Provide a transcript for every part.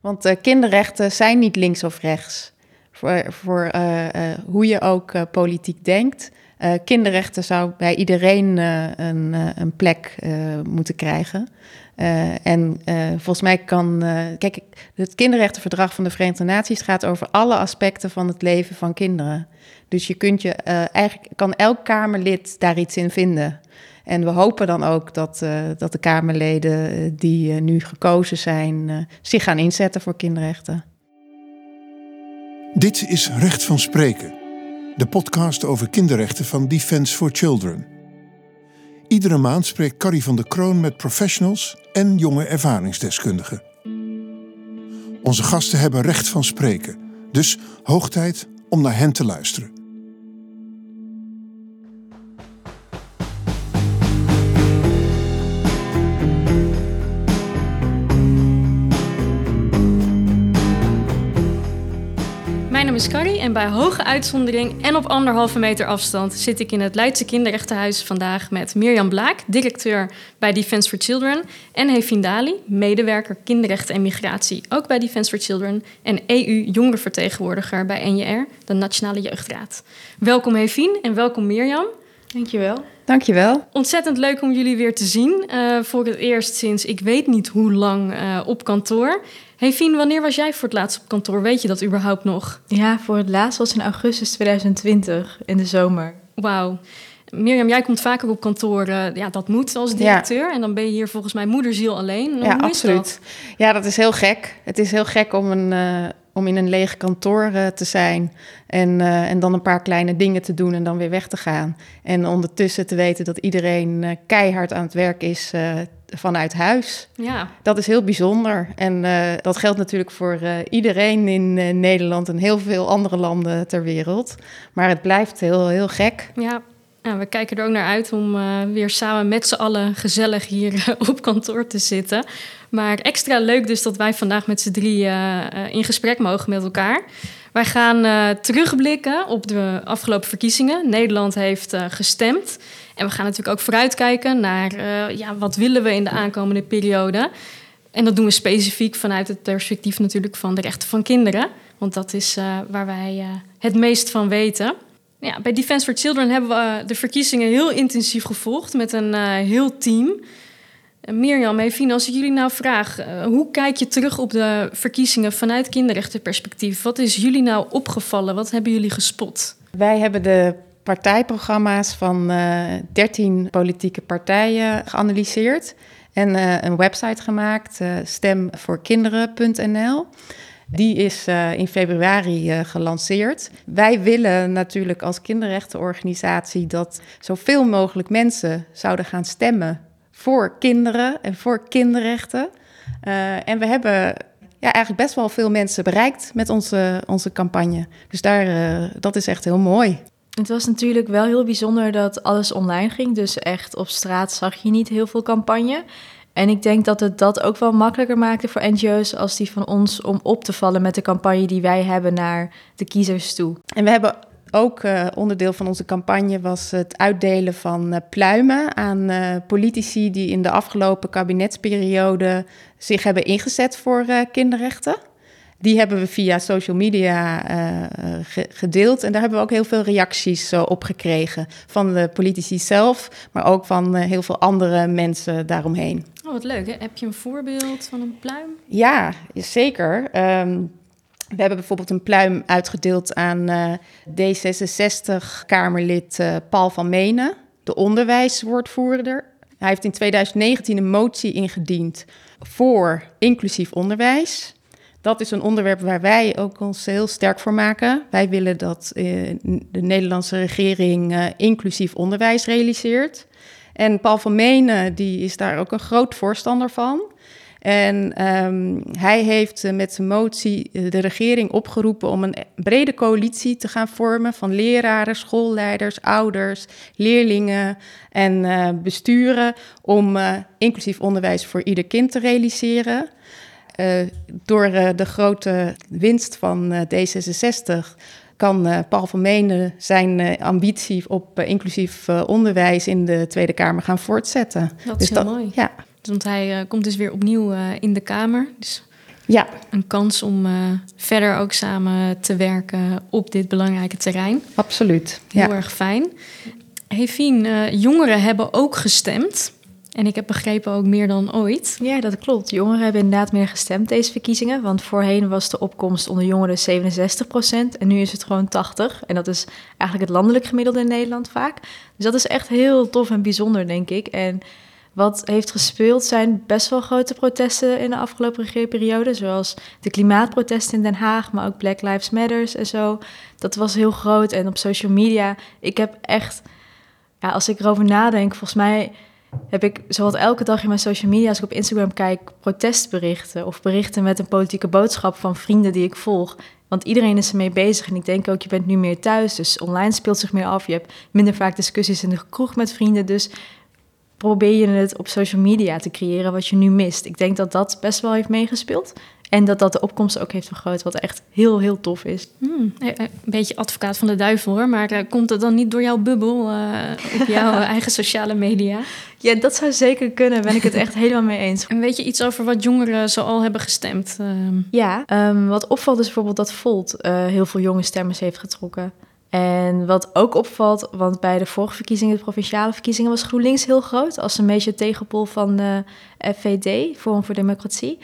Want uh, kinderrechten zijn niet links of rechts. Voor, voor uh, uh, hoe je ook politiek denkt. kinderrechten zou bij iedereen een, een, plek moeten krijgen. en volgens mij kan. kijk, het kinderrechtenverdrag van de Verenigde Naties gaat over alle aspecten van het leven van kinderen. Dus je kunt je eigenlijk kan elk Kamerlid daar iets in vinden. En we hopen dan ook dat, uh, dat de Kamerleden eh, die uh, nu gekozen zijn zich gaan inzetten voor kinderrechten. Dit is Recht van Spreken, de podcast over kinderrechten van Defence for Children. Iedere maand spreekt Carrie van der Kroon met professionals en jonge ervaringsdeskundigen. Onze gasten hebben recht van spreken, dus hoog tijd om naar hen te luisteren. En bij hoge uitzondering en op anderhalve meter afstand zit ik in het Leidse Kinderrechtenhuis vandaag met Mirjam Blaak, directeur bij Defence for Children, en Hefin Dali, medewerker kinderrechten en migratie, ook bij Defence for Children, en EU-jongerenvertegenwoordiger bij NJR, de Nationale Jeugdraad. Welkom Hefin en welkom Mirjam. Dankjewel. Dankjewel. Ontzettend leuk om jullie weer te zien. Uh, voor het eerst sinds ik weet niet hoe lang uh, op kantoor. Hey Fien, wanneer was jij voor het laatst op kantoor? Weet je dat überhaupt nog? Ja, voor het laatst was in augustus 2020, in de zomer. Wauw. Mirjam, jij komt vaker op kantoor. Uh, ja, dat moet als directeur. Ja. En dan ben je hier volgens mij moederziel alleen. Hoe ja, absoluut. Dat? Ja, dat is heel gek. Het is heel gek om, een, uh, om in een leeg kantoor uh, te zijn. En, en dan een paar kleine dingen te doen en dan weer weg te gaan. En ondertussen te weten dat iedereen keihard aan het werk is vanuit huis. Ja. Dat is heel bijzonder. En uh, dat geldt natuurlijk voor uh, iedereen in uh, Nederland en heel veel andere landen ter wereld. Maar het blijft heel, heel gek. Ja. ja we kijken er ook naar uit om weer samen met z'n allen gezellig hier op kantoor te zitten. Maar extra leuk dus dat wij vandaag met z'n drie in gesprek mogen met elkaar. Wij gaan terugblikken op de afgelopen verkiezingen. Nederland heeft gestemd. En we gaan natuurlijk ook vooruitkijken naar uh, ja, wat willen we in de aankomende periode. En dat doen we specifiek vanuit het perspectief natuurlijk van de rechten van kinderen. Want dat is waar wij het meest van weten. Ja, bij Defence for Children hebben we de verkiezingen heel intensief gevolgd met een heel team. Mirjam, Evine, als ik jullie nou vraag, hoe kijk je terug op de verkiezingen vanuit kinderrechtenperspectief? Wat is jullie nou opgevallen? Wat hebben jullie gespot? Wij hebben de partijprogramma's van uh, eh, 13 politieke partijen geanalyseerd en uh, een website gemaakt, stemvoorkinderen.nl. Die is in februari gelanceerd. Wij willen natuurlijk als kinderrechtenorganisatie dat zoveel mogelijk mensen zouden gaan stemmen voor kinderen en voor kinderrechten. en we hebben ja, eigenlijk best wel veel mensen bereikt met onze, onze campagne. Dus daar, dat is echt heel mooi. Het was natuurlijk wel heel bijzonder dat alles online ging. Dus echt op straat zag je niet heel veel campagne. En ik denk dat het dat ook wel makkelijker maakte voor NGO's als die van ons om op te vallen met de campagne die wij hebben naar de kiezers toe. En we hebben ook uh, onderdeel van onze campagne was het uitdelen van uh, pluimen aan uh, politici die in de afgelopen kabinetsperiode zich hebben ingezet voor kinderrechten. Die hebben we via social media gedeeld. En daar hebben we ook heel veel reacties op gekregen. Van de politici zelf, maar ook van heel veel andere mensen daaromheen. Oh, wat leuk. Hè? Heb je een voorbeeld van een pluim? Ja, zeker. Um, we hebben bijvoorbeeld een pluim uitgedeeld aan D66-Kamerlid Paul van Menen, de onderwijswoordvoerder. Hij heeft in 2019 een motie ingediend voor inclusief onderwijs dat is een onderwerp waar wij ook ons heel sterk voor maken. Wij willen dat uh, de Nederlandse regering inclusief onderwijs realiseert. En Paul van Menen die is daar ook een groot voorstander van. En um, hij heeft uh, met zijn motie de regering opgeroepen om een brede coalitie te gaan vormen van leraren, schoolleiders, ouders, leerlingen en besturen om inclusief onderwijs voor ieder kind te realiseren. Uh, door de grote winst van uh, D66 kan Paul van Meenen zijn ambitie op inclusief onderwijs in de Tweede Kamer gaan voortzetten. Dat is dus heel mooi. Ja. Want hij komt dus weer opnieuw in de Kamer. Dus Ja. Een kans om uh, verder ook samen te werken op dit belangrijke terrein. Absoluut. Heel erg fijn. Hey Fien, uh, jongeren hebben ook gestemd. En ik heb begrepen ook meer dan ooit. Ja, dat klopt. Jongeren hebben inderdaad meer gestemd deze verkiezingen. Want voorheen was de opkomst onder jongeren 67 procent. En nu is het gewoon 80. En dat is eigenlijk het landelijk gemiddelde in Nederland vaak. Dus dat is echt heel tof en bijzonder, denk ik. En wat heeft gespeeld zijn best wel grote protesten in de afgelopen regeerperiode. Zoals de klimaatprotesten in Den Haag, maar ook Black Lives Matters en zo. Dat was heel groot. En op social media, ik heb echt... Ja, als ik erover nadenk, volgens mij heb ik zowat elke dag in mijn social media, als ik op Instagram kijk, protestberichten of berichten met een politieke boodschap van vrienden die ik volg. Want iedereen is ermee bezig en ik denk ook, je bent nu meer thuis, dus online speelt zich meer af. Je hebt minder vaak discussies in de kroeg met vrienden, dus probeer je het op social media te creëren wat je nu mist. Ik denk dat dat best wel heeft meegespeeld. En dat dat de opkomst ook heeft vergroot, wat echt heel, heel tof is. Hmm, eh, eh, een beetje advocaat van de duivel hoor, maar uh, komt het dan niet door jouw bubbel uh, op jouw eigen sociale media? Ja, dat zou zeker kunnen, ben ik het echt helemaal mee eens. En weet je iets over wat jongeren zo al hebben gestemd? Ehm, ja, um, wat opvalt is bijvoorbeeld dat Volt heel veel jonge stemmers heeft getrokken. En wat ook opvalt, want bij de vorige verkiezingen, de provinciale verkiezingen, was GroenLinks heel groot als een beetje tegenpol van de FVD, Forum voor Democratie.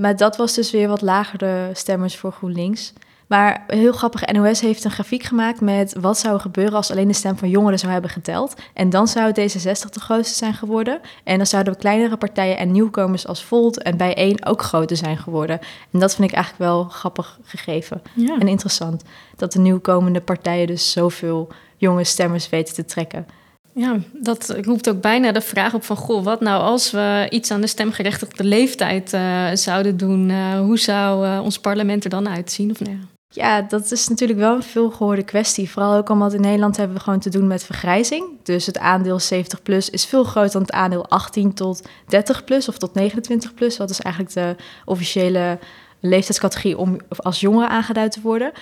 Maar dat was dus weer wat lagere stemmers voor GroenLinks. Maar heel grappig, NOS heeft een grafiek gemaakt met wat zou er gebeuren als alleen de stem van jongeren zou hebben geteld. En dan zou D66 de grootste zijn geworden. En dan zouden kleinere partijen en nieuwkomers als Volt en Bijeen ook groter zijn geworden. En dat vind ik eigenlijk wel grappig gegeven en interessant. Dat de nieuwkomende partijen dus zoveel jonge stemmers weten te trekken. Ja, dat roept ook bijna de vraag op van... goh, wat nou als we iets aan de stemgerechtigde leeftijd uh, zouden doen? Uh, hoe zou uh, ons parlement er dan uitzien? Of, nou ja. Ja, dat is natuurlijk wel een veelgehoorde kwestie. Vooral ook omdat in Nederland hebben we gewoon te doen met vergrijzing. Dus het aandeel 70 plus is veel groter dan het aandeel 18 tot 30 plus of tot 29 plus. Dat is eigenlijk de officiële leeftijdscategorie om als jongere aangeduid te worden.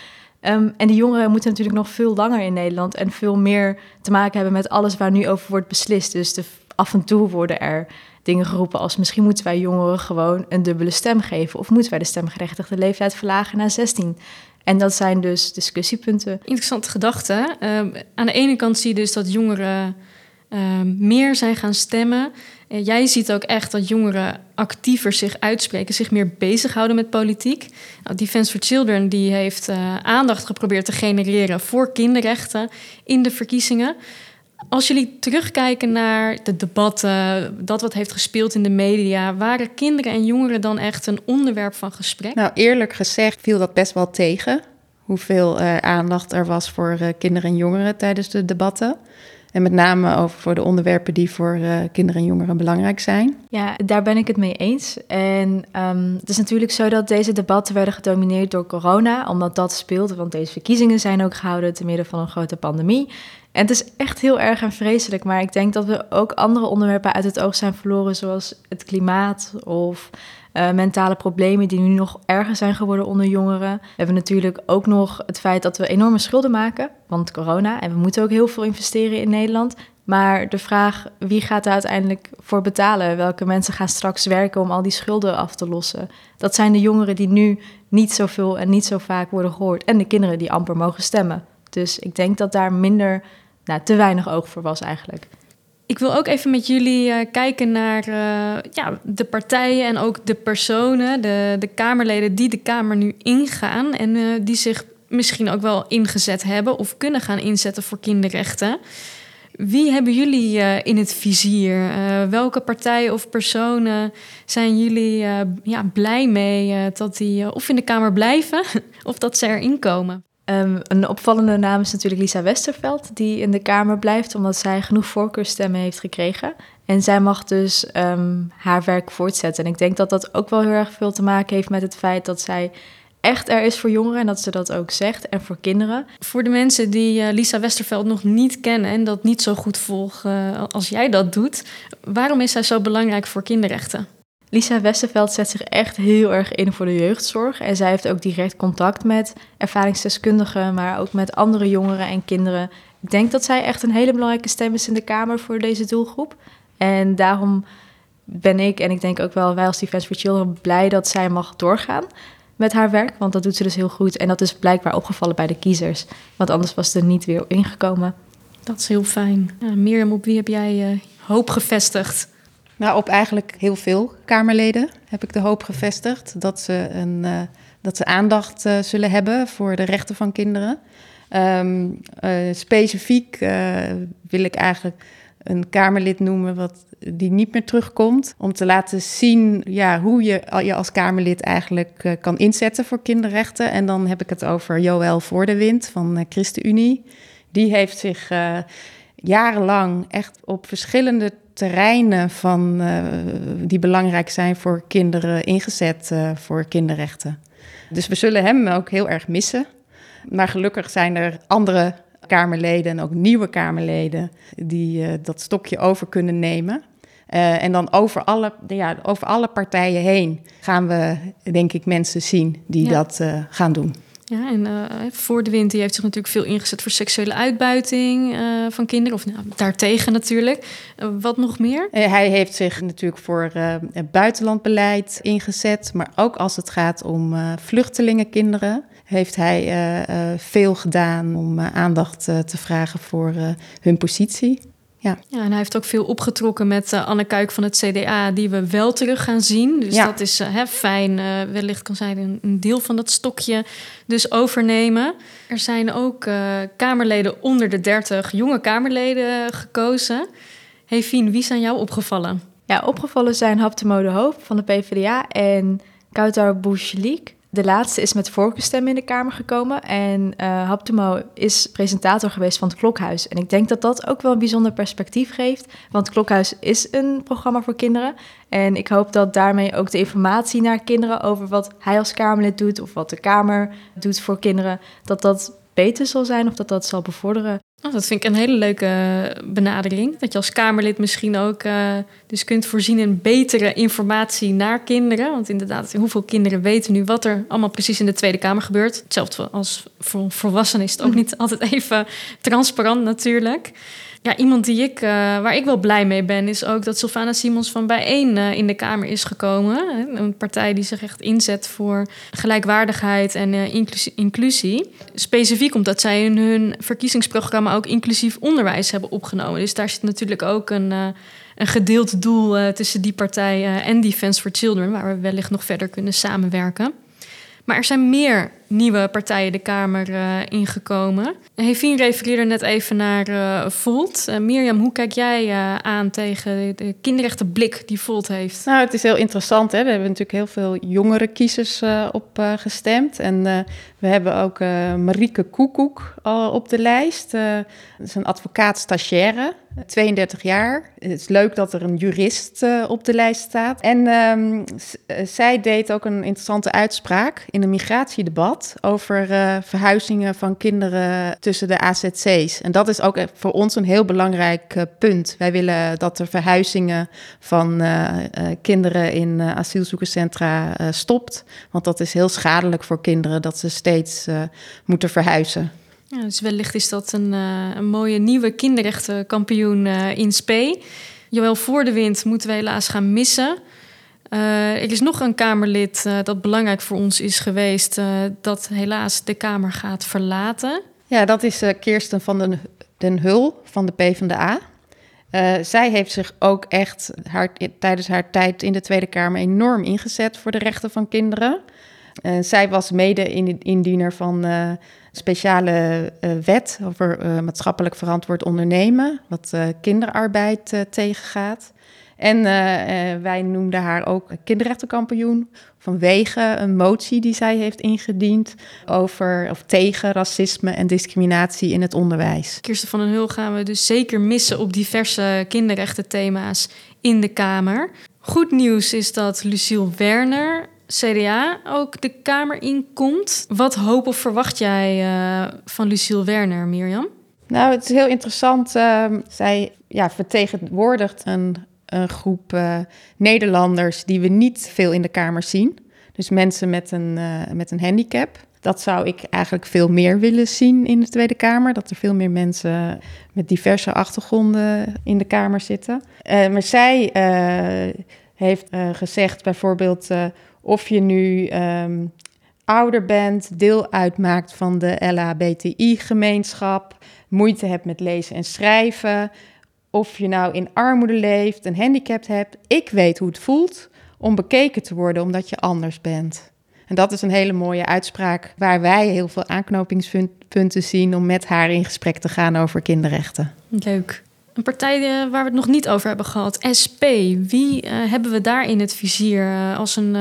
Um, en die jongeren moeten natuurlijk nog veel langer in Nederland en veel meer te maken hebben met alles waar nu over wordt beslist. Dus de, af en toe worden er dingen geroepen als misschien moeten wij jongeren gewoon een dubbele stem geven of moeten wij de stemgerechtigde leeftijd verlagen naar 16. En dat zijn dus discussiepunten. Interessante gedachte. Um, aan de ene kant zie je dus dat jongeren um, meer zijn gaan stemmen. Jij ziet ook echt dat jongeren actiever zich uitspreken, zich meer bezighouden met politiek. Nou, Defense for Children die heeft uh, aandacht geprobeerd te genereren voor kinderrechten in de verkiezingen. Als jullie terugkijken naar de debatten, dat wat heeft gespeeld in de media, waren kinderen en jongeren dan echt een onderwerp van gesprek? Nou, eerlijk gezegd viel dat best wel tegen. Hoeveel uh, aandacht er was voor uh, kinderen en jongeren tijdens de debatten. En met name over voor de onderwerpen die voor uh, kinderen en jongeren belangrijk zijn. Ja, daar ben ik het mee eens. En um, het is natuurlijk zo dat deze debatten werden gedomineerd door corona, omdat dat speelde. Want deze verkiezingen zijn ook gehouden te midden van een grote pandemie. En het is echt heel erg en vreselijk. Maar ik denk dat we ook andere onderwerpen uit het oog zijn verloren, zoals het klimaat of uh, mentale problemen die nu nog erger zijn geworden onder jongeren. We hebben natuurlijk ook nog het feit dat we enorme schulden maken, want corona. En we moeten ook heel veel investeren in Nederland. Maar de vraag, wie gaat er uiteindelijk voor betalen? Welke mensen gaan straks werken om al die schulden af te lossen? Dat zijn de jongeren die nu niet zoveel en niet zo vaak worden gehoord. En de kinderen die amper mogen stemmen. Dus ik denk dat daar minder, nou, te weinig oog voor was eigenlijk. Ik wil ook even met jullie uh, kijken naar uh, ja, de partijen en ook de personen, de, de Kamerleden die de Kamer nu ingaan en uh, die zich misschien ook wel ingezet hebben of kunnen gaan inzetten voor kinderrechten. Wie hebben jullie in het vizier? welke partijen of personen zijn jullie ja, blij mee dat die of in de Kamer blijven of dat ze erin komen? Um, een opvallende naam is natuurlijk Lisa Westerveld, die in de Kamer blijft omdat zij genoeg voorkeurstemmen heeft gekregen. En zij mag dus um, haar werk voortzetten. En ik denk dat dat ook wel heel erg veel te maken heeft met het feit dat zij echt er is voor jongeren en dat ze dat ook zegt en voor kinderen. Voor de mensen die uh, Lisa Westerveld nog niet kennen en dat niet zo goed volgen uh, als jij dat doet, waarom is zij zo belangrijk voor kinderrechten? Lisa Westerveld zet zich echt heel erg in voor de jeugdzorg. En zij heeft ook direct contact met ervaringsdeskundigen, maar ook met andere jongeren en kinderen. Ik denk dat zij echt een hele belangrijke stem is in de Kamer voor deze doelgroep. En daarom ben ik en ik denk ook wel wij als Defense for Children blij dat zij mag doorgaan met haar werk. Want dat doet ze dus heel goed. En dat is blijkbaar opgevallen bij de kiezers. Want anders was ze er niet weer ingekomen. Dat is heel fijn. Ja, Mirjam, op wie heb jij uh, hoop gevestigd? Nou, op eigenlijk heel veel Kamerleden heb ik de hoop gevestigd dat ze, een, uh, dat ze aandacht uh, zullen hebben voor de rechten van kinderen. Um, specifiek wil ik eigenlijk een Kamerlid noemen wat die niet meer terugkomt. Om te laten zien ja, hoe je je als Kamerlid eigenlijk kan inzetten voor kinderrechten. En dan heb ik het over Joël Voordewind van ChristenUnie. Die heeft zich jarenlang echt op verschillende terreinen van, die belangrijk zijn voor kinderen ingezet voor kinderrechten. Dus we zullen hem ook heel erg missen. Maar gelukkig zijn er andere Kamerleden en ook nieuwe Kamerleden die uh, dat stokje over kunnen nemen. En dan over alle, ja, over alle partijen heen gaan we, denk ik, mensen zien die ja. dat gaan doen. Ja, en uh, voor de winter heeft zich natuurlijk veel ingezet voor seksuele uitbuiting van kinderen. Of nou, daartegen natuurlijk. wat nog meer? hij heeft zich natuurlijk voor buitenlandbeleid ingezet. Maar ook als het gaat om vluchtelingenkinderen heeft hij veel gedaan om aandacht te vragen voor hun positie. Ja. ja, en hij heeft ook veel opgetrokken met Anne Kuik van het CDA, die we wel terug gaan zien. Dus ja. dat is hè, fijn. wellicht kan zij een, een, deel van dat stokje dus overnemen. Er zijn ook Kamerleden onder de 30, jonge Kamerleden gekozen. Hey Fien, wie zijn jou opgevallen? Ja, opgevallen zijn Hapte de Hoop van de PvdA en Kautar Bouchelik de laatste is met voorkeurstem in de Kamer gekomen. En uh, Haptemo is presentator geweest van het Klokhuis. En ik denk dat dat ook wel een bijzonder perspectief geeft. Want Klokhuis is een programma voor kinderen. En ik hoop dat daarmee ook de informatie naar kinderen over wat hij als Kamerlid doet... of wat de Kamer doet voor kinderen, dat dat beter zal zijn of dat dat zal bevorderen. Oh, dat vind ik een hele leuke benadering. Dat je als Kamerlid misschien ook uh, dus kunt voorzien in betere informatie naar kinderen. Want inderdaad, hoeveel kinderen weten nu wat er allemaal precies in de Tweede Kamer gebeurt. Hetzelfde als voor volwassenen is het ook niet altijd even transparant natuurlijk. Ja, iemand die ik, uh, waar ik wel blij mee ben, is ook dat Sylvana Simons van Bijeen uh, in de Kamer is gekomen. Een partij die zich echt inzet voor gelijkwaardigheid en uh, inclusie, inclusie. Specifiek omdat zij in hun verkiezingsprogramma ook inclusief onderwijs hebben opgenomen. Dus daar zit natuurlijk ook een, een gedeeld doel tussen die partij en Defense for Children, waar we wellicht nog verder kunnen samenwerken. Maar er zijn meer nieuwe partijen de Kamer uh, ingekomen. Hevien refereerde net even naar uh, Volt. Uh, Mirjam, hoe kijk jij aan tegen de kinderrechtenblik die Volt heeft? Nou, het is heel interessant. Hè? We hebben natuurlijk heel veel jongere kiezers op gestemd. En we hebben ook Marieke Koekoek op de lijst. dat is een advocaat-stagiaire. 32 jaar. Het is leuk dat er een jurist op de lijst staat. En um, zij deed ook een interessante uitspraak in een migratiedebat over uh, verhuizingen van kinderen tussen de AZC's. En dat is ook voor ons een heel belangrijk uh, punt. Wij willen dat er verhuizingen van kinderen in asielzoekerscentra stopt. Want dat is heel schadelijk voor kinderen dat ze steeds moeten verhuizen. Ja, dus wellicht is dat een, een mooie nieuwe kinderrechtenkampioen in Spee. Joël voor de wind moeten we helaas gaan missen. Uh, er is nog een Kamerlid dat belangrijk voor ons is geweest, dat helaas de Kamer gaat verlaten. Ja, dat is Kirsten van den, den Hul van de PvdA. zij heeft zich ook echt haar, tijdens haar tijd in de Tweede Kamer enorm ingezet voor de rechten van kinderen. zij was mede-indiener van speciale wet over maatschappelijk verantwoord ondernemen, wat kinderarbeid tegengaat. En wij noemden haar ook kinderrechtenkampioen vanwege een motie die zij heeft ingediend over of tegen racisme en discriminatie in het onderwijs. Kirsten van den Hul gaan we dus zeker missen op diverse kinderrechtenthema's in de Kamer. Goed nieuws is dat Lucille Werner CDA ook de Kamer inkomt. Wat hoop of verwacht jij uh, van Lucille Werner, Mirjam? Nou, het is heel interessant. Uh, zij ja, vertegenwoordigt een, een groep uh, Nederlanders die we niet veel in de Kamer zien. Dus mensen met een, uh, met een handicap. Dat zou ik eigenlijk veel meer willen zien in de Tweede Kamer. Dat er veel meer mensen met diverse achtergronden in de Kamer zitten. Uh, maar zij heeft gezegd bijvoorbeeld of je nu um, ouder bent, deel uitmaakt van de LHBTI-gemeenschap, moeite hebt met lezen en schrijven, of je nou in armoede leeft, een handicap hebt. Ik weet hoe het voelt om bekeken te worden omdat je anders bent. En dat is een hele mooie uitspraak waar wij heel veel aanknopingspunten zien om met haar in gesprek te gaan over kinderrechten. Leuk. Een partij eh, waar we het nog niet over hebben gehad, SP. Wie uh, hebben we daar in het vizier uh, als een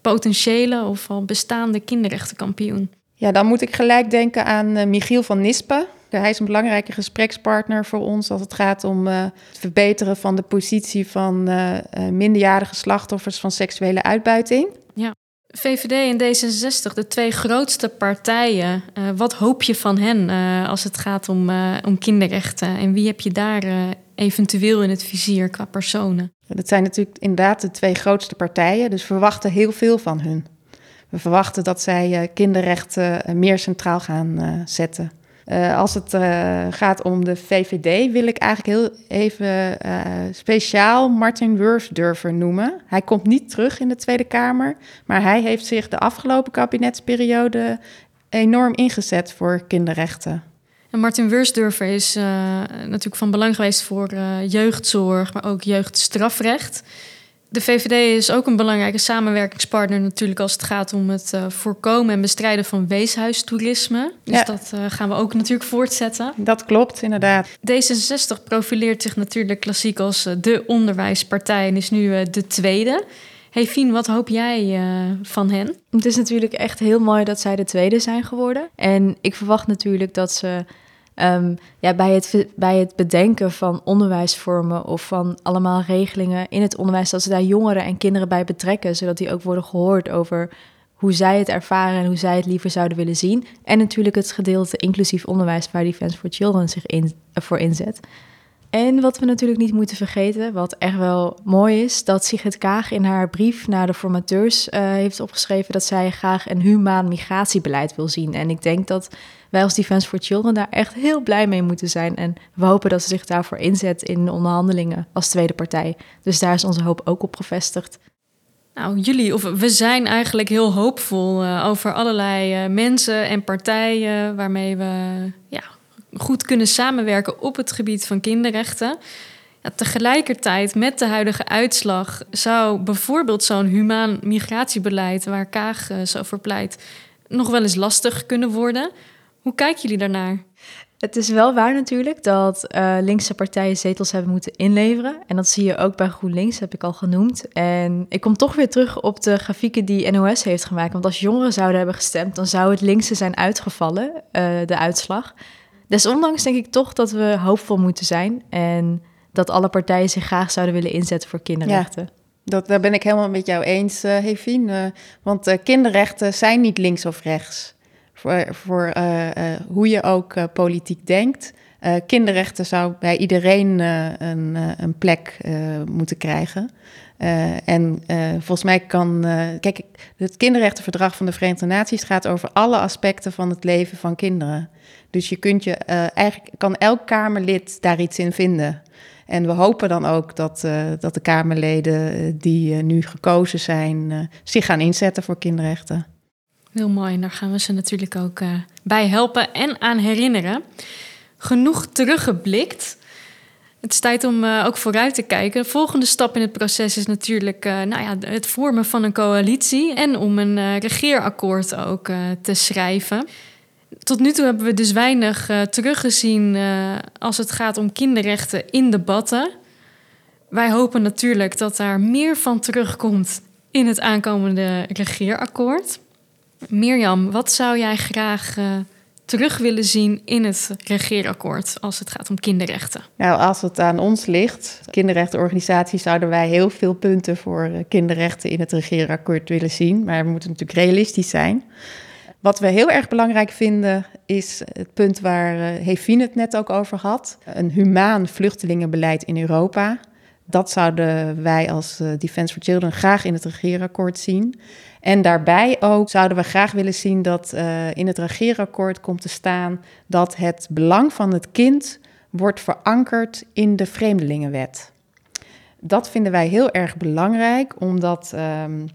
potentiële of al bestaande kinderrechtenkampioen? Ja, dan moet ik gelijk denken aan Michiel van Nispen. Hij is een belangrijke gesprekspartner voor ons als het gaat om uh, het verbeteren van de positie van uh, minderjarige slachtoffers van seksuele uitbuiting. Ja. VVD en D66, de twee grootste partijen. wat hoop je van hen als het gaat om, om kinderrechten? En wie heb je daar eventueel in het vizier qua personen? Dat zijn natuurlijk inderdaad de twee grootste partijen, dus we verwachten heel veel van hun. We verwachten dat zij kinderrechten meer centraal gaan zetten. Uh, als het uh, gaat om de VVD, wil ik eigenlijk heel even uh, speciaal Martin Wursdurfer noemen. Hij komt niet terug in de Tweede Kamer, maar hij heeft zich de afgelopen kabinetsperiode enorm ingezet voor kinderrechten. En Martin Wursdurfer is natuurlijk van belang geweest voor jeugdzorg, maar ook jeugdstrafrecht. De VVD is ook een belangrijke samenwerkingspartner natuurlijk als het gaat om het uh, voorkomen en bestrijden van weeshuistoerisme. Dus ja. dat uh, gaan we ook natuurlijk voortzetten. Dat klopt, inderdaad. D66 profileert zich natuurlijk klassiek als uh, de onderwijspartij en is nu de tweede. Hey Fien, wat hoop jij van hen? Het is natuurlijk echt heel mooi dat zij de tweede zijn geworden. En ik verwacht natuurlijk dat ze Um, ja, bij, het, bij het bedenken van onderwijsvormen of van allemaal regelingen in het onderwijs, dat ze daar jongeren en kinderen bij betrekken, zodat die ook worden gehoord over hoe zij het ervaren en hoe zij het liever zouden willen zien. En natuurlijk het gedeelte inclusief onderwijs waar Defense for Children zich in, voor inzet. En wat we natuurlijk niet moeten vergeten, wat echt wel mooi is, dat Sigrid Kaag in haar brief naar de formateurs uh, heeft opgeschreven dat zij graag een humaan migratiebeleid wil zien. En ik denk dat wij als Defense for Children daar echt heel blij mee moeten zijn. En we hopen dat ze zich daarvoor inzet in de onderhandelingen als tweede partij. Dus daar is onze hoop ook op gevestigd. Nou, jullie, of we zijn eigenlijk heel hoopvol uh, over allerlei uh, mensen en partijen waarmee we ja, goed kunnen samenwerken op het gebied van kinderrechten. Tegelijkertijd, met de huidige uitslag, zou bijvoorbeeld zo'n humaan migratiebeleid, waar Kaag uh, zo voor pleit, nog wel eens lastig kunnen worden. Hoe kijken jullie daarnaar? Het is wel waar natuurlijk dat uh, linkse partijen zetels hebben moeten inleveren. En dat zie je ook bij GroenLinks, heb ik al genoemd. En ik kom toch weer terug op de grafieken die NOS heeft gemaakt. Want als jongeren zouden hebben gestemd, dan zou het linkse zijn uitgevallen, uh, de uitslag. Desondanks denk ik toch dat we hoopvol moeten zijn. En dat alle partijen zich graag zouden willen inzetten voor kinderrechten. Ja. Dat, daar ben ik helemaal met jou eens, uh. Want uh, kinderrechten zijn niet links of rechts. Voor, voor uh, hoe je ook politiek denkt. kinderrechten zou bij iedereen een, een, plek moeten krijgen. en volgens mij kan. kijk, het kinderrechtenverdrag van de Verenigde Naties gaat over alle aspecten van het leven van kinderen. Dus je kunt je eigenlijk kan elk Kamerlid daar iets in vinden. En we hopen dan ook dat, dat de Kamerleden die nu gekozen zijn, zich gaan inzetten voor kinderrechten. Heel mooi, en daar gaan we ze natuurlijk ook bij helpen en aan herinneren. Genoeg teruggeblikt. Het is tijd om ook vooruit te kijken. De volgende stap in het proces is natuurlijk nou ja, het vormen van een coalitie en om een regeerakkoord ook te schrijven. Tot nu toe hebben we dus weinig teruggezien als het gaat om kinderrechten in debatten. Wij hopen natuurlijk dat daar meer van terugkomt in het aankomende regeerakkoord. Mirjam, wat zou jij graag uh, terug willen zien in het regeerakkoord als het gaat om kinderrechten? Nou, als het aan ons ligt, kinderrechtenorganisaties, zouden wij heel veel punten voor kinderrechten in het regeerakkoord willen zien. Maar we moeten natuurlijk realistisch zijn. Wat we heel erg belangrijk vinden is het punt waar uh, Hevine het net ook over had. Een humaan vluchtelingenbeleid in Europa. Dat zouden wij als Defense for Children graag in het regeerakkoord zien. En daarbij ook zouden we graag willen zien dat in het regeerakkoord komt te staan dat het belang van het kind wordt verankerd in de Vreemdelingenwet. Dat vinden wij heel erg belangrijk, omdat ehm,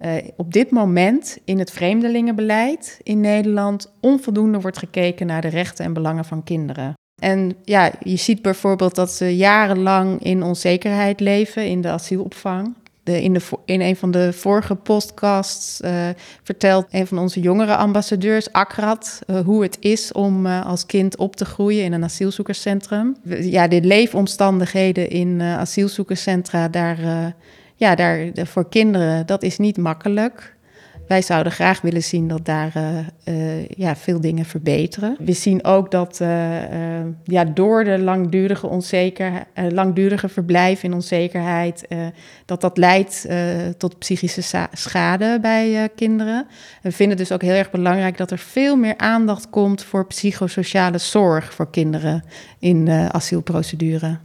uh, op dit moment in het vreemdelingenbeleid in Nederland onvoldoende wordt gekeken naar de rechten en belangen van kinderen. En ja, je ziet bijvoorbeeld dat ze jarenlang in onzekerheid leven in de asielopvang. In, de, in een van de vorige podcasts uh, vertelt een van onze jongere ambassadeurs, Akrat, uh, hoe het is om uh, als kind op te groeien in een asielzoekerscentrum. Ja, de leefomstandigheden in asielzoekerscentra, daar ja, daar, voor kinderen, dat is niet makkelijk. Wij zouden graag willen zien dat daar uh, uh, ja, veel dingen verbeteren. We zien ook dat uh, ja, door de langdurige, onzeker, langdurige verblijf in onzekerheid, dat dat leidt tot psychische schade bij kinderen. We vinden dus ook heel erg belangrijk dat er veel meer aandacht komt voor psychosociale zorg voor kinderen in de asielprocedure.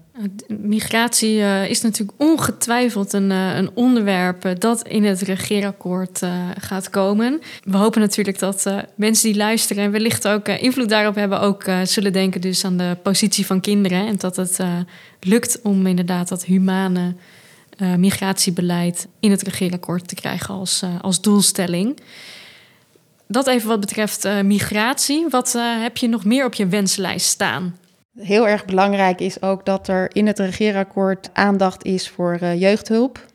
Migratie uh, is natuurlijk ongetwijfeld een, uh, een onderwerp uh, dat in het regeerakkoord gaat komen. We hopen natuurlijk dat mensen die luisteren en wellicht ook invloed daarop hebben, ook zullen denken dus aan de positie van kinderen. En dat het lukt om inderdaad dat humane migratiebeleid in het regeerakkoord te krijgen als, als doelstelling. Dat even wat betreft migratie. Wat heb je nog meer op je wenslijst staan? Heel erg belangrijk is ook dat er in het regeerakkoord aandacht is voor uh, jeugdhulp.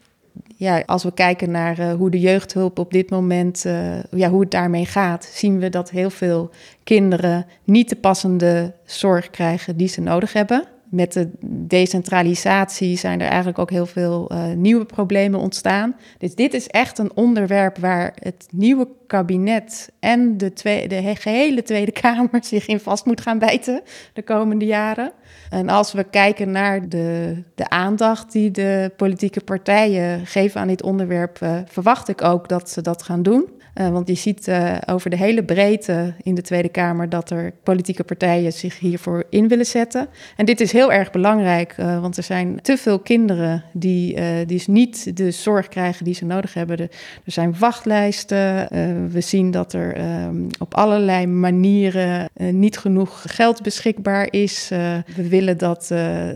Ja, als we kijken naar uh, hoe de jeugdhulp op dit moment, uh, ja, hoe het daarmee gaat, zien we dat heel veel kinderen niet de passende zorg krijgen die ze nodig hebben met de decentralisatie zijn er eigenlijk ook heel veel uh, nieuwe problemen ontstaan. Dus dit is echt een onderwerp waar het nieuwe kabinet en de, twee, de gehele Tweede Kamer zich in vast moet gaan bijten de komende jaren. En als we kijken naar de, de aandacht die de politieke partijen geven aan dit onderwerp, uh, verwacht ik ook dat ze dat gaan doen. Uh, want je ziet uh, over de hele breedte in de Tweede Kamer dat er politieke partijen zich hiervoor in willen zetten. En dit is heel erg belangrijk, uh, want er zijn te veel kinderen die, die niet de zorg krijgen die ze nodig hebben. er zijn wachtlijsten. we zien dat er um, op allerlei manieren niet genoeg geld beschikbaar is. we willen dat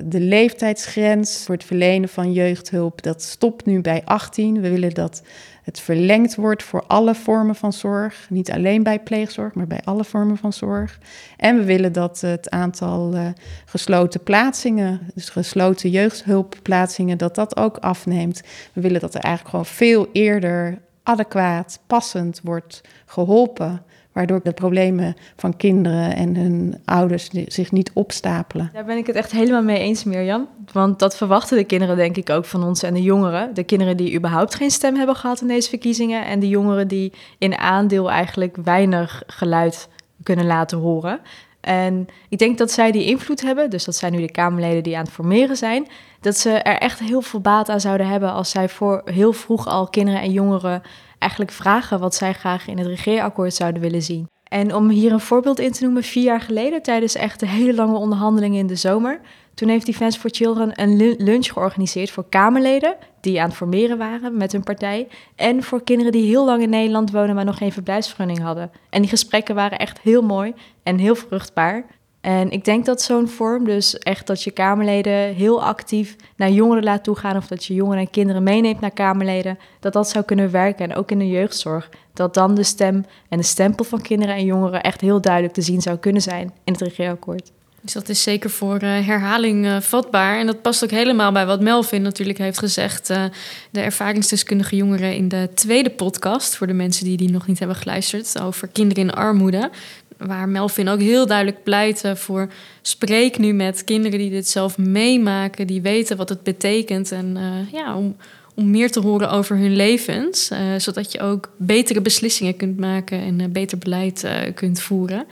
de leeftijdsgrens voor het verlenen van jeugdhulp, dat stopt nu bij 18. We willen dat het verlengd wordt voor alle vormen van zorg. Niet alleen bij pleegzorg, maar bij alle vormen van zorg. En we willen dat het aantal uh, gesloten plaatsingen, dus gesloten jeugdhulpplaatsingen, dat dat ook afneemt. We willen dat er eigenlijk gewoon veel eerder adequaat, passend wordt geholpen waardoor de problemen van kinderen en hun ouders zich niet opstapelen. Daar ben ik het echt helemaal mee eens, Mirjam. Want dat verwachten de kinderen denk ik ook van ons en de jongeren. De kinderen die überhaupt geen stem hebben gehad in deze verkiezingen... en de jongeren die in aandeel eigenlijk weinig geluid kunnen laten horen. En ik denk dat zij die invloed hebben, dus dat zijn nu de Kamerleden die aan het formeren zijn, dat ze er echt heel veel baat aan zouden hebben als zij voor heel vroeg al kinderen en jongeren eigenlijk vragen wat zij graag in het regeerakkoord zouden willen zien. En om hier een voorbeeld in te noemen, vier jaar geleden, tijdens echt de hele lange onderhandelingen in de zomer, toen heeft Defense for Children een lunch georganiseerd voor Kamerleden die aan het formeren waren met hun partij. En voor kinderen die heel lang in Nederland wonen, maar nog geen verblijfsvergunning hadden. En die gesprekken waren echt heel mooi en heel vruchtbaar. En ik denk dat zo'n vorm, dus echt dat je Kamerleden heel actief naar jongeren laat toegaan, of dat je jongeren en kinderen meeneemt naar Kamerleden, dat dat zou kunnen werken. En ook in de jeugdzorg, dat dan de stem en de stempel van kinderen en jongeren echt heel duidelijk te zien zou kunnen zijn in het regeerakkoord. Dus dat is zeker voor uh, herhaling uh, vatbaar. En dat past ook helemaal bij wat Melvin natuurlijk heeft gezegd. Uh, de ervaringsdeskundige jongeren in de tweede podcast. Voor de mensen die die nog niet hebben geluisterd. Over kinderen in armoede waar Melvin ook heel duidelijk pleit voor spreek nu met kinderen die dit zelf meemaken, die weten wat het betekent en uh, ja, om, om meer te horen over hun levens, uh, zodat je ook betere beslissingen kunt maken en uh, beter beleid kunt voeren.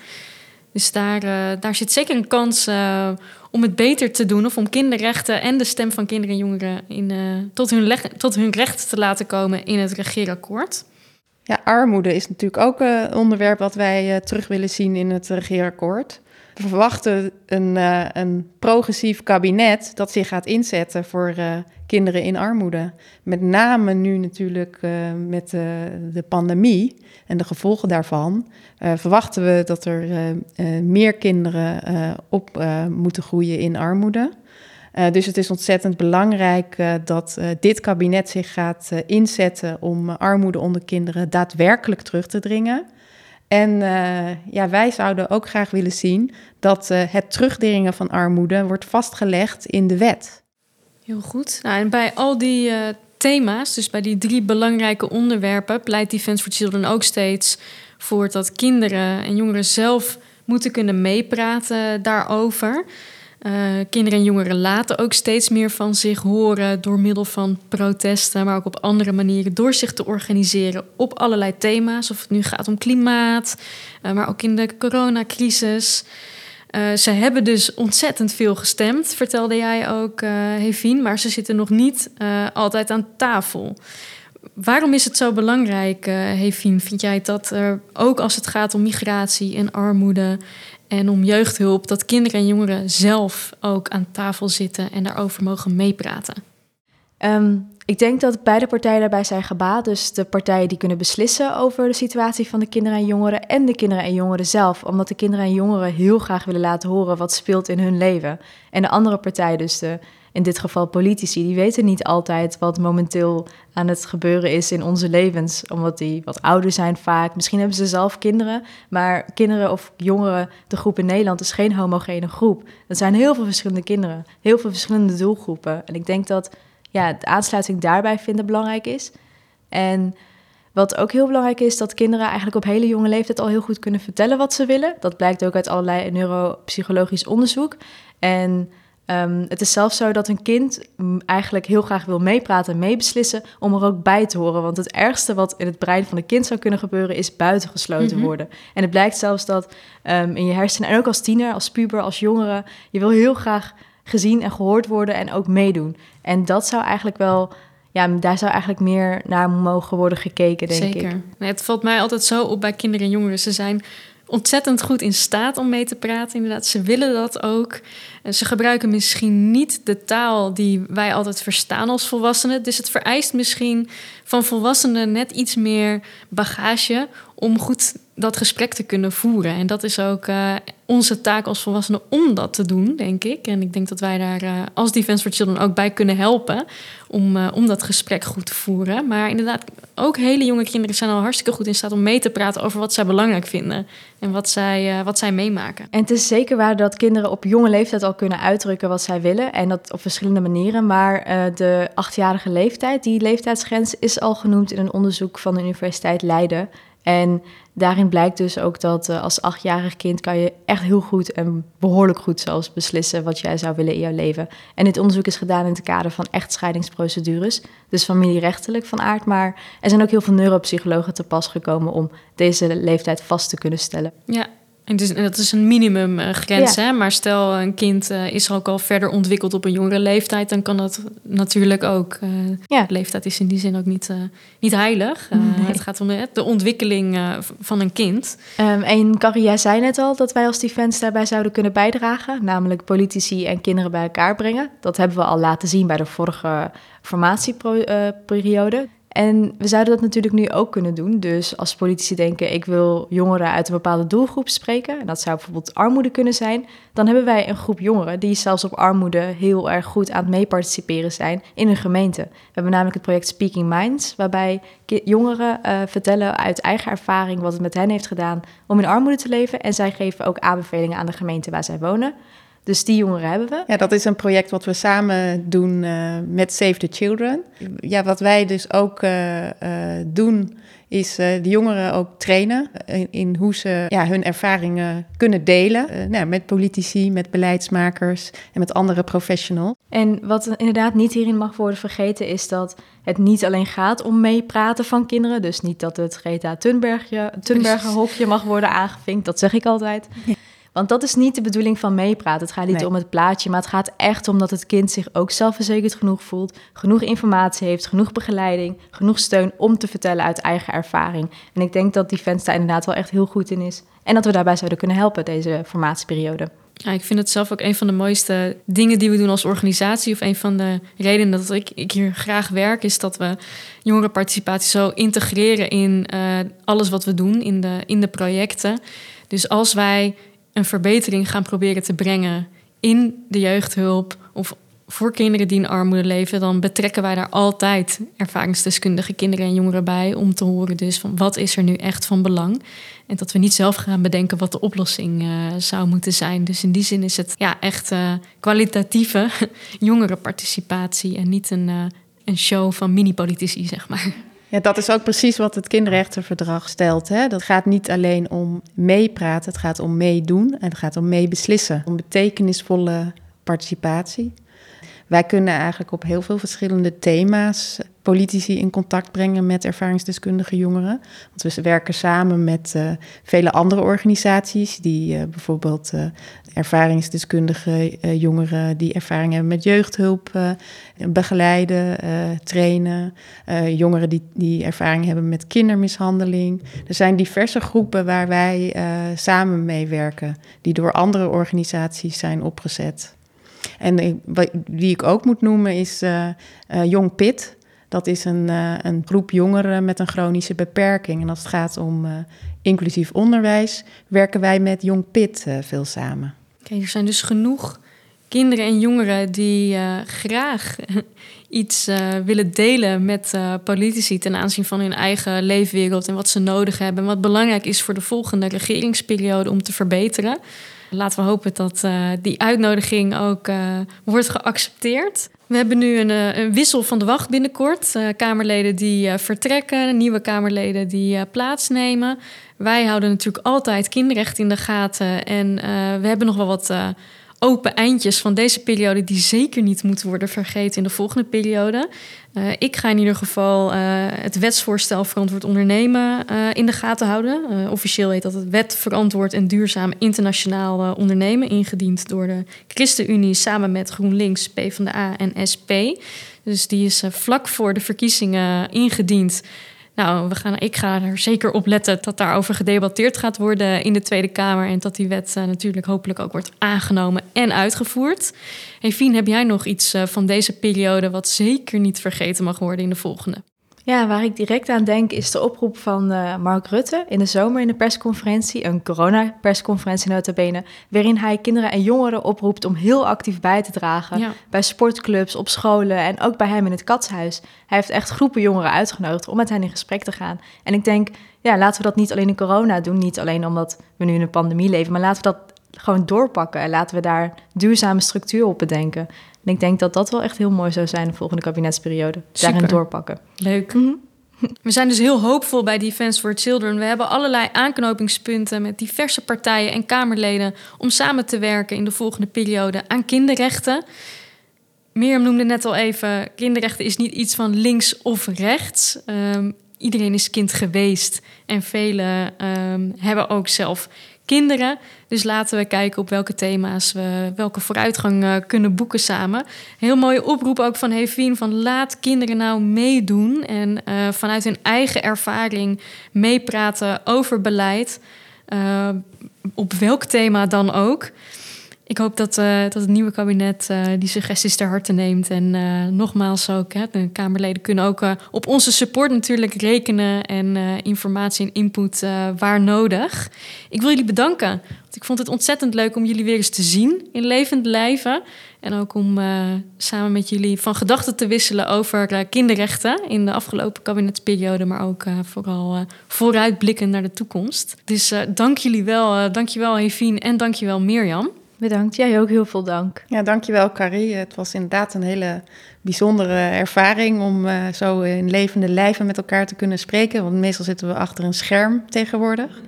Dus daar, daar zit zeker een kans om het beter te doen of om kinderrechten en de stem van kinderen en jongeren in, tot, hun tot hun recht te laten komen in het regeerakkoord. Ja, armoede is natuurlijk ook een onderwerp wat wij uh, terug willen zien in het regeerakkoord. We verwachten een, een progressief kabinet dat zich gaat inzetten voor kinderen in armoede. Met name nu natuurlijk met de pandemie en de gevolgen daarvan. verwachten we dat er meer kinderen op moeten groeien in armoede. Dus het is ontzettend belangrijk dat dit kabinet zich gaat inzetten om armoede onder kinderen daadwerkelijk terug te dringen. En ja, wij zouden ook graag willen zien dat het terugdringen van armoede wordt vastgelegd in de wet. Heel goed. Nou, en bij al die thema's, dus bij die drie belangrijke onderwerpen, pleit Defense for Children ook steeds voor dat kinderen en jongeren zelf moeten kunnen meepraten daarover. Uh, kinderen en jongeren laten ook steeds meer van zich horen door middel van protesten, maar ook op andere manieren door zich te organiseren op allerlei thema's. Of het nu gaat om klimaat, uh, maar ook in de coronacrisis. Uh, ze hebben dus ontzettend veel gestemd, vertelde jij ook, Hevien, maar ze zitten nog niet altijd aan tafel. Waarom is het zo belangrijk, Hevien, vind jij dat er ook als het gaat om migratie en armoede en om jeugdhulp, dat kinderen en jongeren zelf ook aan tafel zitten en daarover mogen meepraten? Um, ik denk dat beide partijen daarbij zijn gebaat. Dus de partijen die kunnen beslissen over de situatie van de kinderen en jongeren en de kinderen en jongeren zelf. Omdat de kinderen en jongeren heel graag willen laten horen wat speelt in hun leven. En de andere partij, dus de in dit geval politici, die weten niet altijd wat momenteel aan het gebeuren is in onze levens, omdat die wat ouder zijn vaak. Misschien hebben ze zelf kinderen, maar kinderen of jongeren, de groep in Nederland is geen homogene groep. Er zijn heel veel verschillende kinderen, heel veel verschillende doelgroepen. En ik denk dat ja, de aansluiting daarbij vinden belangrijk is. En wat ook heel belangrijk is, dat kinderen eigenlijk op hele jonge leeftijd al heel goed kunnen vertellen wat ze willen. Dat blijkt ook uit allerlei neuropsychologisch onderzoek. En Um, het is zelfs zo dat een kind eigenlijk heel graag wil meepraten en meebeslissen om er ook bij te horen. Want het ergste wat in het brein van een kind zou kunnen gebeuren is buitengesloten mhm. worden. En het blijkt zelfs dat um, in je hersenen, en ook als tiener, als puber, als jongere, je wil heel graag gezien en gehoord worden en ook meedoen. En dat zou eigenlijk wel ja, daar zou eigenlijk meer naar mogen worden gekeken, denk Zeker. ik. Nee, het valt mij altijd zo op bij kinderen en jongeren. Ze zijn ontzettend goed in staat om mee te praten. Inderdaad, ze willen dat ook. Ze gebruiken misschien niet de taal die wij altijd verstaan als volwassenen. Dus het vereist misschien van volwassenen net iets meer bagage om goed dat gesprek te kunnen voeren. En dat is ook uh, onze taak als volwassenen om dat te doen, denk ik. En ik denk dat wij daar uh, als Defense for Children ook bij kunnen helpen om, uh, om dat gesprek goed te voeren. Maar inderdaad, ook hele jonge kinderen zijn al hartstikke goed in staat om mee te praten over wat zij belangrijk vinden en wat zij, wat zij meemaken. En het is zeker waar dat kinderen op jonge leeftijd al kunnen uitdrukken wat zij willen. En dat op verschillende manieren. Maar de achtjarige leeftijd, die leeftijdsgrens, is al genoemd in een onderzoek van de Universiteit Leiden. En daarin blijkt dus ook dat uh, als achtjarig kind kan je echt heel goed en behoorlijk goed zelfs beslissen wat jij zou willen in jouw leven. En dit onderzoek is gedaan in het kader van echtscheidingsprocedures, dus familierechtelijk van aard. Maar er zijn ook heel veel neuropsychologen te pas gekomen om deze leeftijd vast te kunnen stellen. Ja, en dus, dat is een minimumgrens, hè? maar stel een kind uh, is ook al verder ontwikkeld op een jongere leeftijd, dan kan dat natuurlijk ook. Uh, ja. leeftijd is in die zin ook niet, uh, niet heilig. Het gaat om de ontwikkeling van een kind. Um, en Carrie, jij zei net al dat wij als Defense daarbij zouden kunnen bijdragen, namelijk politici en kinderen bij elkaar brengen. Dat hebben we al laten zien bij de vorige formatieperiode. En we zouden dat natuurlijk nu ook kunnen doen. Dus als politici denken, ik wil jongeren uit een bepaalde doelgroep spreken, en dat zou bijvoorbeeld armoede kunnen zijn, dan hebben wij een groep jongeren die zelfs op armoede heel erg goed aan het meeparticiperen zijn in een gemeente. We hebben namelijk het project Speaking Minds, waarbij jongeren uh, vertellen uit eigen ervaring wat het met hen heeft gedaan om in armoede te leven. En zij geven ook aanbevelingen aan de gemeente waar zij wonen. Dus die jongeren hebben we. Ja, dat is een project wat we samen doen uh, met Save the Children. Ja, wat wij dus ook uh, uh, doen, is de jongeren ook trainen in, in, hoe ze ja, hun ervaringen kunnen delen. nou, met politici, met beleidsmakers en met andere professionals. En wat inderdaad niet hierin mag worden vergeten, is dat het niet alleen gaat om meepraten van kinderen. Dus niet dat het Greta Thunbergje, Thunberger hokje mag worden aangevinkt, dat zeg ik altijd. Ja. Want dat is niet de bedoeling van meepraten. Het gaat niet Nee. om het plaatje, maar het gaat echt om dat het kind zich ook zelfverzekerd genoeg voelt, genoeg informatie heeft, genoeg begeleiding, genoeg steun om te vertellen uit eigen ervaring. En ik denk dat Defense daar inderdaad wel echt heel goed in is. En dat we daarbij zouden kunnen helpen deze formatieperiode. Ja, ik vind het zelf ook een van de mooiste dingen die we doen als organisatie. Of een van de redenen dat ik, ik hier graag werk, is dat we jongerenparticipatie zo integreren in eh, alles wat we doen, in de, in de projecten. Dus als wij een verbetering gaan proberen te brengen in de jeugdhulp of voor kinderen die in armoede leven, dan betrekken wij daar altijd ervaringsdeskundige kinderen en jongeren bij om te horen dus van wat is er nu echt van belang. En dat we niet zelf gaan bedenken wat de oplossing eh, zou moeten zijn. Dus in die zin is het ja, echt eh, kwalitatieve jongerenparticipatie en niet een, eh, een show van mini-politici, zeg maar. Ja, dat is ook precies wat het kinderrechtenverdrag stelt. Hè? Dat gaat niet alleen om meepraten, het gaat om meedoen en het gaat om meebeslissen. Om betekenisvolle participatie. Wij kunnen eigenlijk op heel veel verschillende thema's politici in contact brengen met ervaringsdeskundige jongeren. Want we werken samen met eh, vele andere organisaties die eh, bijvoorbeeld eh, ervaringsdeskundige jongeren die ervaring hebben met jeugdhulp begeleiden, trainen. Jongeren die, die ervaring hebben met kindermishandeling. Er zijn diverse groepen waar wij samen mee werken, die door andere organisaties zijn opgezet. En wie ik ook moet noemen is Jong Pit. Dat is een, eh, een groep jongeren met een chronische beperking. En als het gaat om eh, inclusief onderwijs, werken wij met Jong Pit eh, veel samen. Er zijn dus genoeg kinderen en jongeren die graag iets willen delen met politici ten aanzien van hun eigen leefwereld en wat ze nodig hebben en wat belangrijk is voor de volgende regeringsperiode om te verbeteren. Laten we hopen dat eh, die uitnodiging ook eh, wordt geaccepteerd. We hebben nu een, eh, wissel van de wacht binnenkort. Kamerleden die vertrekken, nieuwe Kamerleden die plaatsnemen. Wij houden natuurlijk altijd kinderrecht in de gaten. En we hebben nog wel wat open eindjes van deze periode die zeker niet moeten worden vergeten in de volgende periode. Eh, ik ga in ieder geval eh, het wetsvoorstel verantwoord ondernemen eh, in de gaten houden. Officieel heet dat het wet verantwoord en duurzaam internationaal ondernemen, ingediend door de ChristenUnie samen met GroenLinks, PvdA en SP. Dus die is vlak voor de verkiezingen ingediend. Nou, we gaan, ik ga er zeker op letten dat daarover gedebatteerd gaat worden in de Tweede Kamer. En dat die wet eh, natuurlijk hopelijk ook wordt aangenomen en uitgevoerd. Hey heb jij nog iets eh, van deze periode wat zeker niet vergeten mag worden in de volgende? Ja, waar ik direct aan denk is de oproep van eh, Mark Rutte in de zomer in de persconferentie, een corona-persconferentie nota bene, waarin hij kinderen en jongeren oproept om heel actief bij te dragen Ja. bij sportclubs, op scholen en ook bij hem in het katshuis. Hij heeft echt groepen jongeren uitgenodigd om met hen in gesprek te gaan. En ik denk, ja, laten we dat niet alleen in corona doen, niet alleen omdat we nu in een pandemie leven, maar laten we dat gewoon doorpakken en laten we daar duurzame structuur op bedenken. En ik denk dat dat wel echt heel mooi zou zijn de volgende kabinetsperiode. Daarin Super. doorpakken. Leuk. We zijn dus heel hoopvol bij Defense for Children. We hebben allerlei aanknopingspunten met diverse partijen en Kamerleden om samen te werken in de volgende periode aan kinderrechten. Mirjam noemde net al even, kinderrechten is niet iets van links of rechts. Ehm, iedereen is kind geweest en velen ehm, hebben ook zelf kinderen. Dus laten we kijken op welke thema's we welke vooruitgang eh, kunnen boeken samen. Heel mooie oproep ook van Hevien van laat kinderen nou meedoen en eh, vanuit hun eigen ervaring meepraten over beleid. eh, op welk thema dan ook. Ik hoop dat, eh, dat het nieuwe kabinet eh, die suggesties ter harte neemt. En eh, nogmaals ook, hè, de Kamerleden kunnen ook op onze support natuurlijk rekenen. En informatie en input waar nodig. Ik wil jullie bedanken. Want ik vond het ontzettend leuk om jullie weer eens te zien in levend lijven. En ook om samen met jullie van gedachten te wisselen over kinderrechten in de afgelopen kabinetsperiode. Maar ook vooral vooruitblikken naar de toekomst. Dus dank jullie wel. dank je wel, Hevien. En dank je wel, Mirjam. Bedankt. Jij ook heel veel dank. Ja, dankjewel Carrie. Het was inderdaad een hele bijzondere ervaring om eh, zo in levende lijven met elkaar te kunnen spreken. Want meestal zitten we achter een scherm tegenwoordig.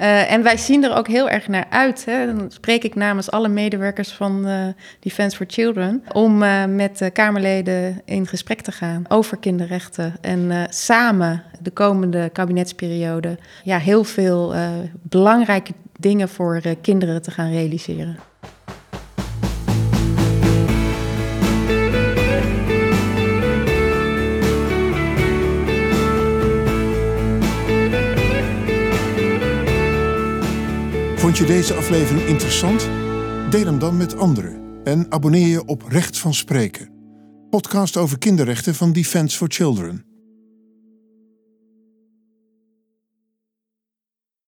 Uh, en wij zien er ook heel erg naar uit. Hè. Dan spreek ik namens alle medewerkers van uh, Defense for Children. Om met de Kamerleden in gesprek te gaan over kinderrechten. En samen de komende kabinetsperiode ja, heel veel belangrijke dingen voor kinderen te gaan realiseren. Vond je deze aflevering interessant? Deel hem dan met anderen en abonneer je op Recht van Spreken, podcast over kinderrechten van Defense for Children.